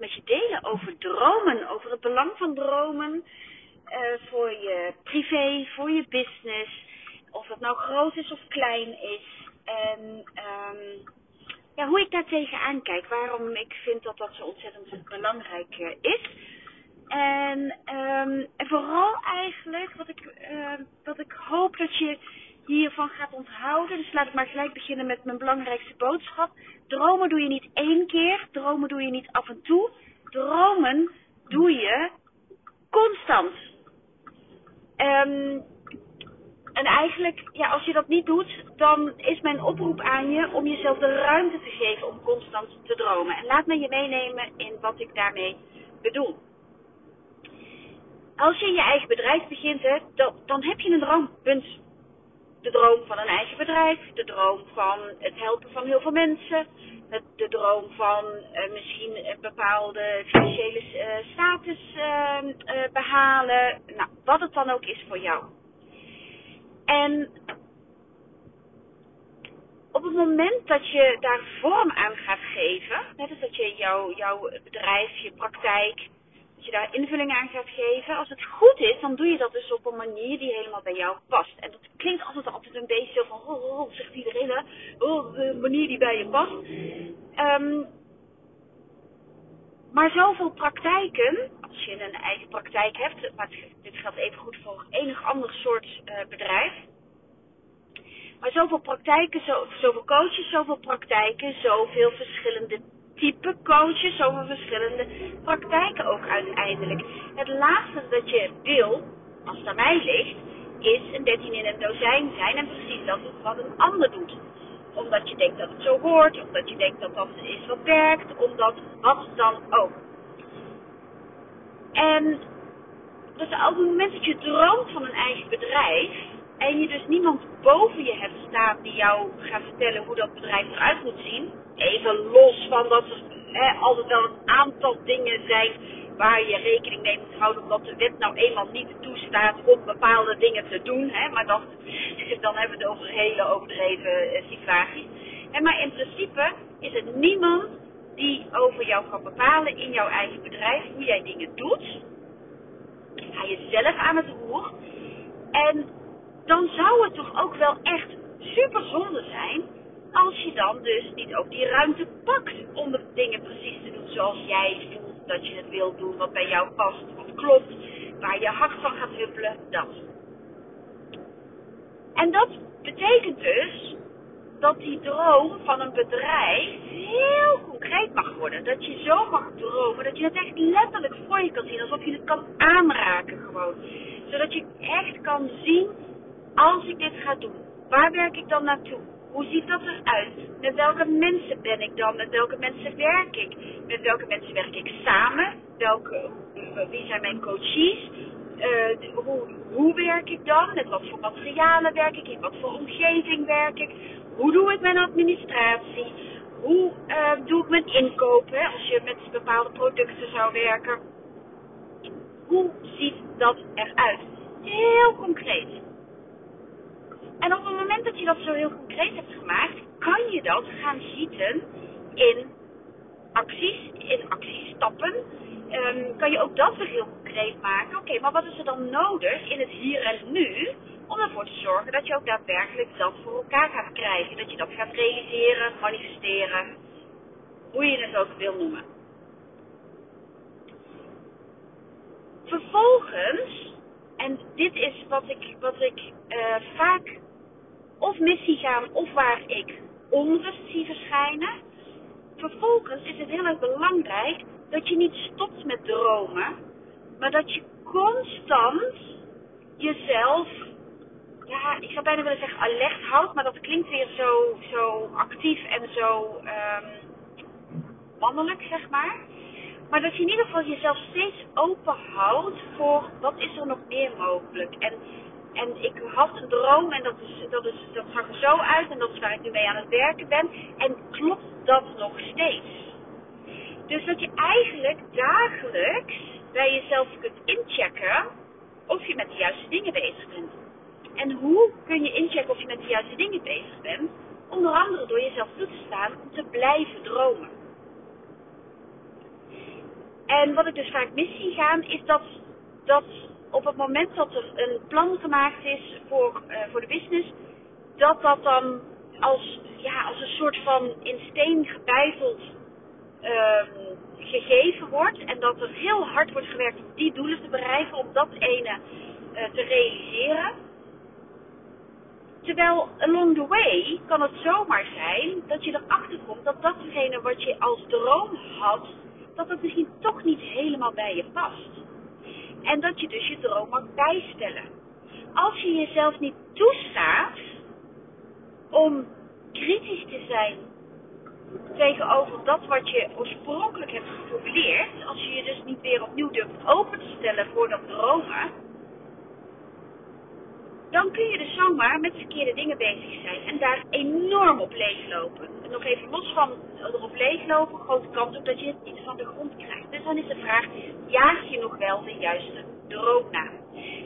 Met je delen over dromen, over het belang van dromen eh, voor je privé, voor je business, of het nou groot is of klein is. En ehm, ja, hoe ik daar tegenaan kijk, waarom ik vind dat dat zo ontzettend belangrijk eh, is. En, ehm, en vooral eigenlijk wat ik, wat ik hoop dat je hiervan gaat onthouden. Dus laat ik maar gelijk beginnen met mijn belangrijkste boodschap. Dromen doe je niet één keer, dromen doe je niet af en toe. Dromen doe je constant. Um, en eigenlijk, ja, als je dat niet doet, dan is mijn oproep aan je om jezelf de ruimte te geven om constant te dromen. En laat me je meenemen in wat ik daarmee bedoel. Als je je eigen bedrijf begint, hè, dan, dan heb je een droom. Punt de droom van een eigen bedrijf, de droom van het helpen van heel veel mensen, de droom van uh, misschien een bepaalde financiële uh, status uh, behalen, nou, wat het dan ook is voor jou. En op het moment dat je daar vorm aan gaat geven, net als dat je jouw, bedrijf, je praktijk, daar invulling aan gaat geven. Als het goed is, dan doe je dat dus op een manier die helemaal bij jou past. En dat klinkt altijd, altijd een beetje zo van, oh, oh, oh zegt iedereen hè, oh, de manier die bij je past. Um, maar zoveel praktijken, als je een eigen praktijk hebt, maar dit geldt even goed voor enig ander soort uh, bedrijf. Maar zoveel praktijken, zo, zoveel coaches, zoveel praktijken, zoveel verschillende type coaches, zoveel verschillende praktijken ook uiteindelijk. Het laatste dat je wil, als het aan mij ligt, is een 13 in een dozijn zijn en precies dat is wat een ander doet. Omdat je denkt dat het zo hoort, omdat je denkt dat dat is wat werkt, omdat wat dan ook. En dus op het moment dat je droomt van een eigen bedrijf en je dus niemand boven je hebt die jou gaat vertellen hoe dat bedrijf eruit moet zien, even los van dat er hè, altijd wel een aantal dingen zijn waar je rekening mee moet houden, omdat de wet nou eenmaal niet toestaat om bepaalde dingen te doen. Hè, maar dan, dan hebben we het over hele overdreven eh, situaties. Hè, maar in principe is het niemand die over jou kan bepalen in jouw eigen bedrijf hoe jij dingen doet. Ga je zelf aan het roer. En dan zou het toch ook wel echt super zonde zijn als je dan dus niet ook die ruimte pakt om de dingen precies te doen zoals jij voelt dat je het wilt doen, wat bij jou past, wat klopt, waar je hart van gaat huppelen, dat. En dat betekent dus dat die droom van een bedrijf heel concreet mag worden. Dat je zo mag dromen, dat je het echt letterlijk voor je kan zien, alsof je het kan aanraken gewoon. Zodat je echt kan zien, als ik dit ga doen, waar werk ik dan naartoe? Hoe ziet dat eruit? Met welke mensen ben ik dan? Met welke mensen werk ik? Met welke mensen werk ik samen? Welke, wie zijn mijn coaches? Uh, hoe, hoe werk ik dan? Met wat voor materialen werk ik? In wat voor omgeving werk ik? Hoe doe ik mijn administratie? Hoe uh, doe ik mijn inkopen? Als je met bepaalde producten zou werken. Hoe ziet dat eruit? Heel concreet. En op het moment dat je dat zo heel concreet hebt gemaakt, kan je dat gaan gieten in acties, in actiestappen. Um, kan je ook dat weer heel concreet maken. Oké, maar wat is er dan nodig in het hier en nu om ervoor te zorgen dat je ook daadwerkelijk dat voor elkaar gaat krijgen. Dat je dat gaat realiseren, manifesteren, hoe je het ook wil noemen. Vervolgens, en dit is wat ik, wat ik uh, vaak of missie gaan of waar ik onrust zie verschijnen. Vervolgens is het heel erg belangrijk dat je niet stopt met dromen, maar dat je constant jezelf, ja, ik zou bijna willen zeggen alert houdt, maar dat klinkt weer zo, zo actief en zo, um, mannelijk, zeg maar. Maar dat je in ieder geval jezelf steeds open houdt voor wat is er nog meer mogelijk. En, en ik had een droom en dat, is, dat, is, dat zag er zo uit en dat is waar ik nu mee aan het werken ben. En klopt dat nog steeds? Dus dat je eigenlijk dagelijks bij jezelf kunt inchecken of je met de juiste dingen bezig bent. En hoe kun je inchecken of je met de juiste dingen bezig bent? Onder andere door jezelf toe te staan om te blijven dromen. En wat ik dus vaak mis zie gaan, is dat, dat op het moment dat er een plan gemaakt is voor, uh, voor de business, dat dat dan als, ja, als een soort van in steen gebeiteld uh, gegeven wordt. En dat er heel hard wordt gewerkt om die doelen te bereiken, om dat ene uh, te realiseren. Terwijl along the way kan het zomaar zijn dat je erachter komt dat datgene wat je als droom had, dat het misschien toch niet helemaal bij je past. En dat je dus je droom mag bijstellen. Als je jezelf niet toestaat om kritisch te zijn tegenover dat wat je oorspronkelijk hebt geformuleerd, als je je dus niet weer opnieuw durft open te stellen voor dat dromen, dan kun je dus zomaar met verkeerde dingen bezig zijn en daar enorm op leeglopen. En nog even los van erop leeglopen, grote kans op dat je het niet van de grond krijgt. Dus dan is de vraag, jaag je nog wel de juiste droom na?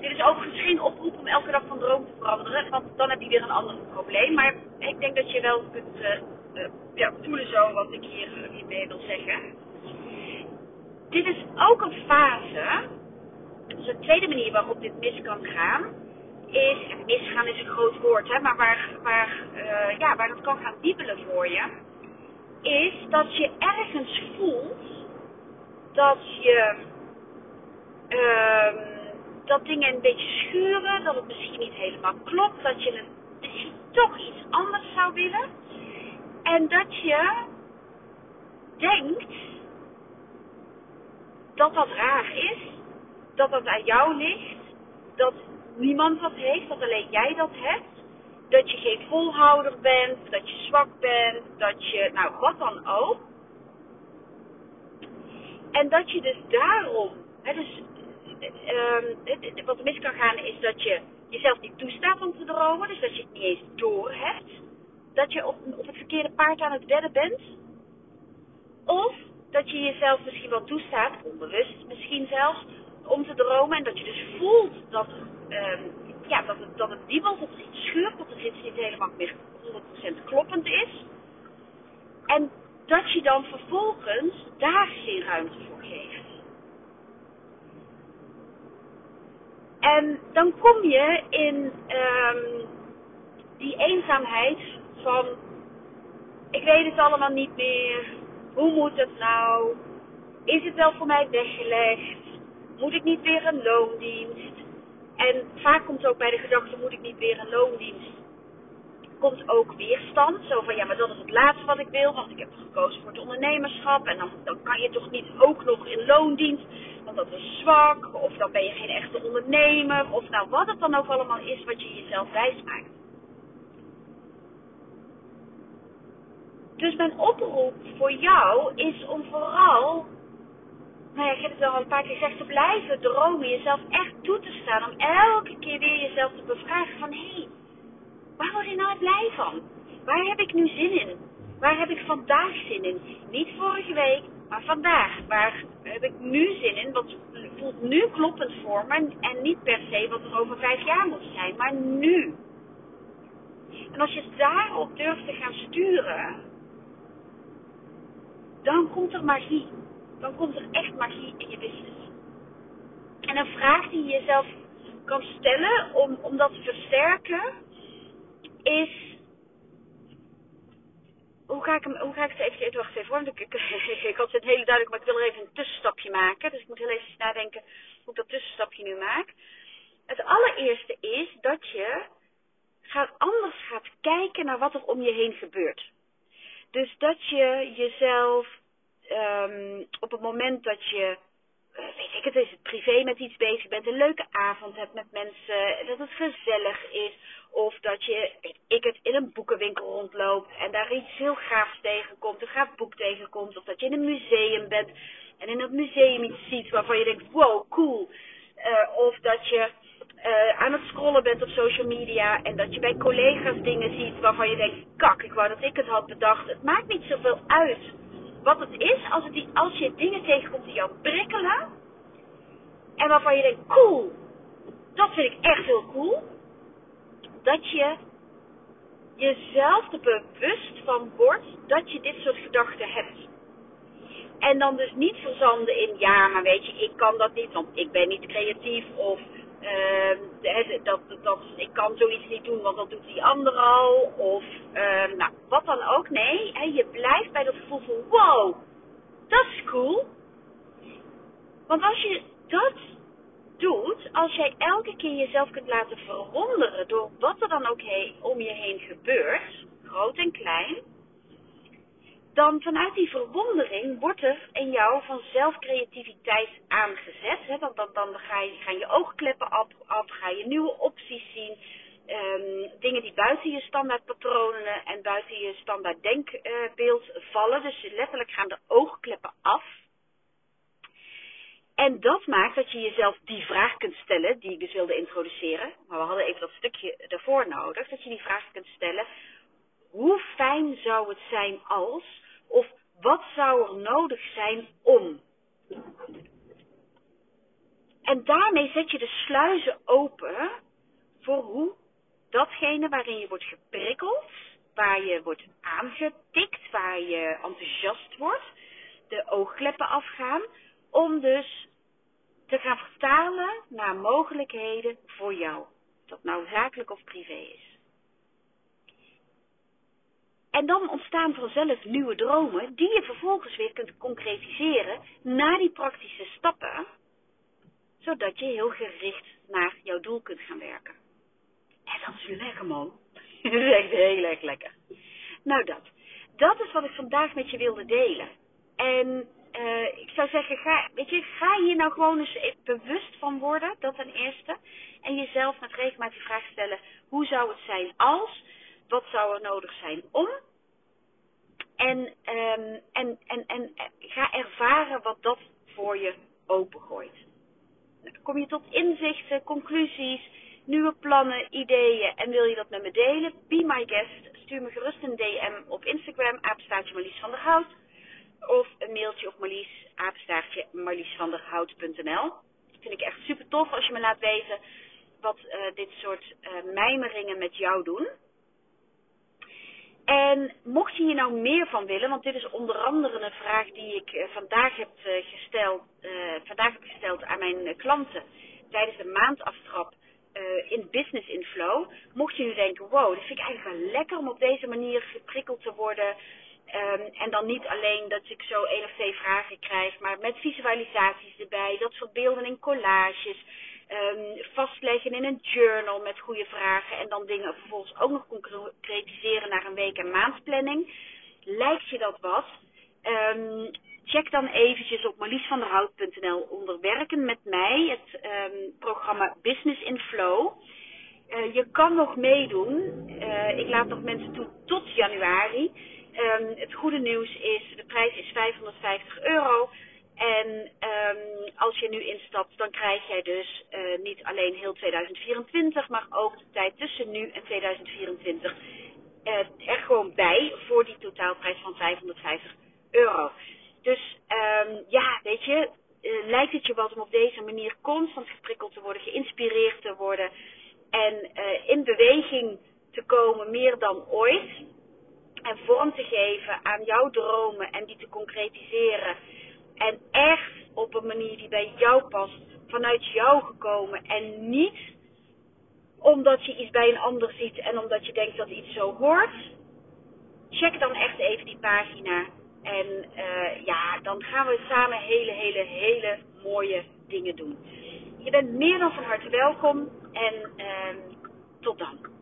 Dit is overigens geen oproep om elke dag van droom te veranderen, want dan heb je weer een ander probleem. Maar ik denk dat je wel kunt uh, ja, zo wat ik hier hiermee wil zeggen. Dit is ook een fase, dus een tweede manier waarop dit mis kan gaan is, misgaan is een groot woord, hè, maar waar, waar, uh, ja, waar het kan gaan wiebelen voor je, is dat je ergens voelt dat je uh, dat dingen een beetje schuren, dat het misschien niet helemaal klopt, dat je een, misschien toch iets anders zou willen. En dat je denkt dat dat raar is, dat dat aan jou ligt, dat niemand dat heeft, dat alleen jij dat hebt. Dat je geen volhouder bent, dat je zwak bent, dat je, nou wat dan ook. En dat je dus daarom, hè, dus, um, wat mis kan gaan is dat je jezelf niet toestaat om te dromen, dus dat je het niet eens door hebt. Dat je op, op het verkeerde paard aan het wedden bent. Of dat je jezelf misschien wel toestaat, onbewust misschien zelfs, om te dromen en dat je dus voelt dat um, ja, dat, het, dat het wiebelt, dat er iets scheurt, dat er iets niet helemaal meer 100% kloppend is. En dat je dan vervolgens daar geen ruimte voor geeft. En dan kom je in um, die eenzaamheid van, ik weet het allemaal niet meer, hoe moet het nou? Is het wel voor mij weggelegd? Moet ik niet weer een loondienst? En vaak komt ook bij de gedachte, moet ik niet weer een loondienst? Komt ook weerstand. Zo van, ja, maar dat is het laatste wat ik wil, want ik heb gekozen voor het ondernemerschap. En dan, dan kan je toch niet ook nog in loondienst, want dat is zwak. Of dan ben je geen echte ondernemer. Of nou, wat het dan ook allemaal is wat je jezelf wijs maakt. Dus mijn oproep voor jou is om vooral nou ja, ik heb het al een paar keer gezegd, te blijven dromen, jezelf echt toe te staan, om elke keer weer jezelf te bevragen van, hé, hey, waar word je nou blij van? Waar heb ik nu zin in? Waar heb ik vandaag zin in? Niet vorige week, maar vandaag. Waar heb ik nu zin in? Wat voelt nu kloppend voor me en niet per se wat er over vijf jaar moet zijn, maar nu. En als je daarop durft te gaan sturen, dan komt er magie dan komt er echt magie in je business. En een vraag die je jezelf kan stellen om, om dat te versterken is. Hoe ga ik, hem, hoe ga ik het even, wacht even hoor, ik, ik, ik had het hele duidelijk, maar ik wil er even een tussenstapje maken. Dus ik moet heel even nadenken hoe ik dat tussenstapje nu maak. Het allereerste is dat je gaat, anders gaat kijken naar wat er om je heen gebeurt. Dus dat je jezelf um, op het moment dat je, weet ik het, is het privé met iets bezig bent, een leuke avond hebt met mensen, dat het gezellig is, of dat je, ik het, in een boekenwinkel rondloopt en daar iets heel gaafs tegenkomt, een gaaf boek tegenkomt. Of dat je in een museum bent en in dat museum iets ziet waarvan je denkt, wow, cool. Uh, of dat je uh, aan het scrollen bent op social media en dat je bij collega's dingen ziet waarvan je denkt, kak, ik wou dat ik het had bedacht. Het maakt niet zoveel uit wat het is als, het, als je dingen tegenkomt die jou prikkelen en waarvan je denkt, cool, dat vind ik echt heel cool. Dat je jezelf er bewust van wordt dat je dit soort gedachten hebt. En dan dus niet verzanden in, ja, maar weet je, ik kan dat niet, want ik ben niet creatief. Of uh, dat, dat, ik kan zoiets niet doen, want dat doet die ander al. Of uh, nou, wat dan ook. Nee, hè, je blijft bij dat gevoel van, wow, dat is cool. Want als je dat doet, als jij elke keer jezelf kunt laten verwonderen door wat er dan ook om je heen gebeurt, groot en klein, dan vanuit die verwondering wordt er in jou vanzelf creativiteit aangezet. Hè? Dan, dan, dan ga je, gaan je oogkleppen af, af, ga je nieuwe opties zien. Um, dingen die buiten je standaardpatronen en buiten je standaard denkbeeld vallen. Dus letterlijk gaan de oogkleppen af. En dat maakt dat je jezelf die vraag kunt stellen, die ik dus wilde introduceren. Maar we hadden even dat stukje ervoor nodig. Dat je die vraag kunt stellen. Hoe fijn zou het zijn als, of wat zou er nodig zijn om? En daarmee zet je de sluizen open voor hoe datgene waarin je wordt geprikkeld, waar je wordt aangetikt, waar je enthousiast wordt, de oogkleppen afgaan, om dus te gaan vertalen naar mogelijkheden voor jou. Dat nou zakelijk of privé is. En dan ontstaan vanzelf nieuwe dromen die je vervolgens weer kunt concretiseren naar die praktische stappen, zodat je heel gericht naar jouw doel kunt gaan werken. En dat is lekker man. dat echt heel erg lekker. Nou dat. Dat is wat ik vandaag met je wilde delen. En uh, ik zou zeggen, ga, weet je, ga hier nou gewoon eens bewust van worden, dat ten eerste. En jezelf met regelmatig die vraag stellen, hoe zou het zijn als, wat zou er nodig zijn om. En, um, en, en, en ga ervaren wat dat voor je opengooit. Nou, kom je tot inzichten, conclusies, nieuwe plannen, ideeën en wil je dat met me delen? Be my guest. Stuur me gerust een DM op Instagram, apenstaartje Marlies van der Hout of een mailtje op Marlies, apenstaartje marliesvanderhout.nl. Vind ik echt super tof als je me laat weten wat uh, dit soort uh, mijmeringen met jou doen. En mocht je hier nou meer van willen, want dit is onder andere een vraag die ik uh, vandaag heb gesteld, vandaag heb gesteld aan mijn klanten tijdens de maandaftrap in Business in Flow. Mocht je nu denken, wow, dat vind ik eigenlijk wel lekker om op deze manier geprikkeld te worden Um, en dan niet alleen dat ik zo één of twee vragen krijg, maar met visualisaties erbij, dat soort beelden in collages, um, vastleggen in een journal met goede vragen en dan dingen vervolgens ook nog concretiseren naar een week- en maandplanning. Lijkt je dat wat? Um, check dan eventjes op marliesvanderhout.nl onder werken met mij, het programma Business in Flow. Uh, je kan nog meedoen. Uh, ik laat nog mensen toe tot januari. Het goede nieuws is, de prijs is 550 euro. En um, als nu instapt, dan krijg jij dus uh, niet alleen heel 2024, maar ook de tijd tussen nu en 2024 uh, er gewoon bij voor die totaalprijs van 550 euro. Dus um, ja, weet je, uh, lijkt het je wat om op deze manier constant geprikkeld te worden, geïnspireerd te worden en in beweging te komen meer dan ooit en vorm te geven aan jouw dromen en die te concretiseren. En echt op een manier die bij jou past, vanuit jou gekomen en niet omdat je iets bij een ander ziet en omdat je denkt dat iets zo hoort. Check dan echt even die pagina en uh, ja, dan gaan we samen hele, hele, hele mooie dingen doen. Je bent meer dan van harte welkom en uh, tot dan.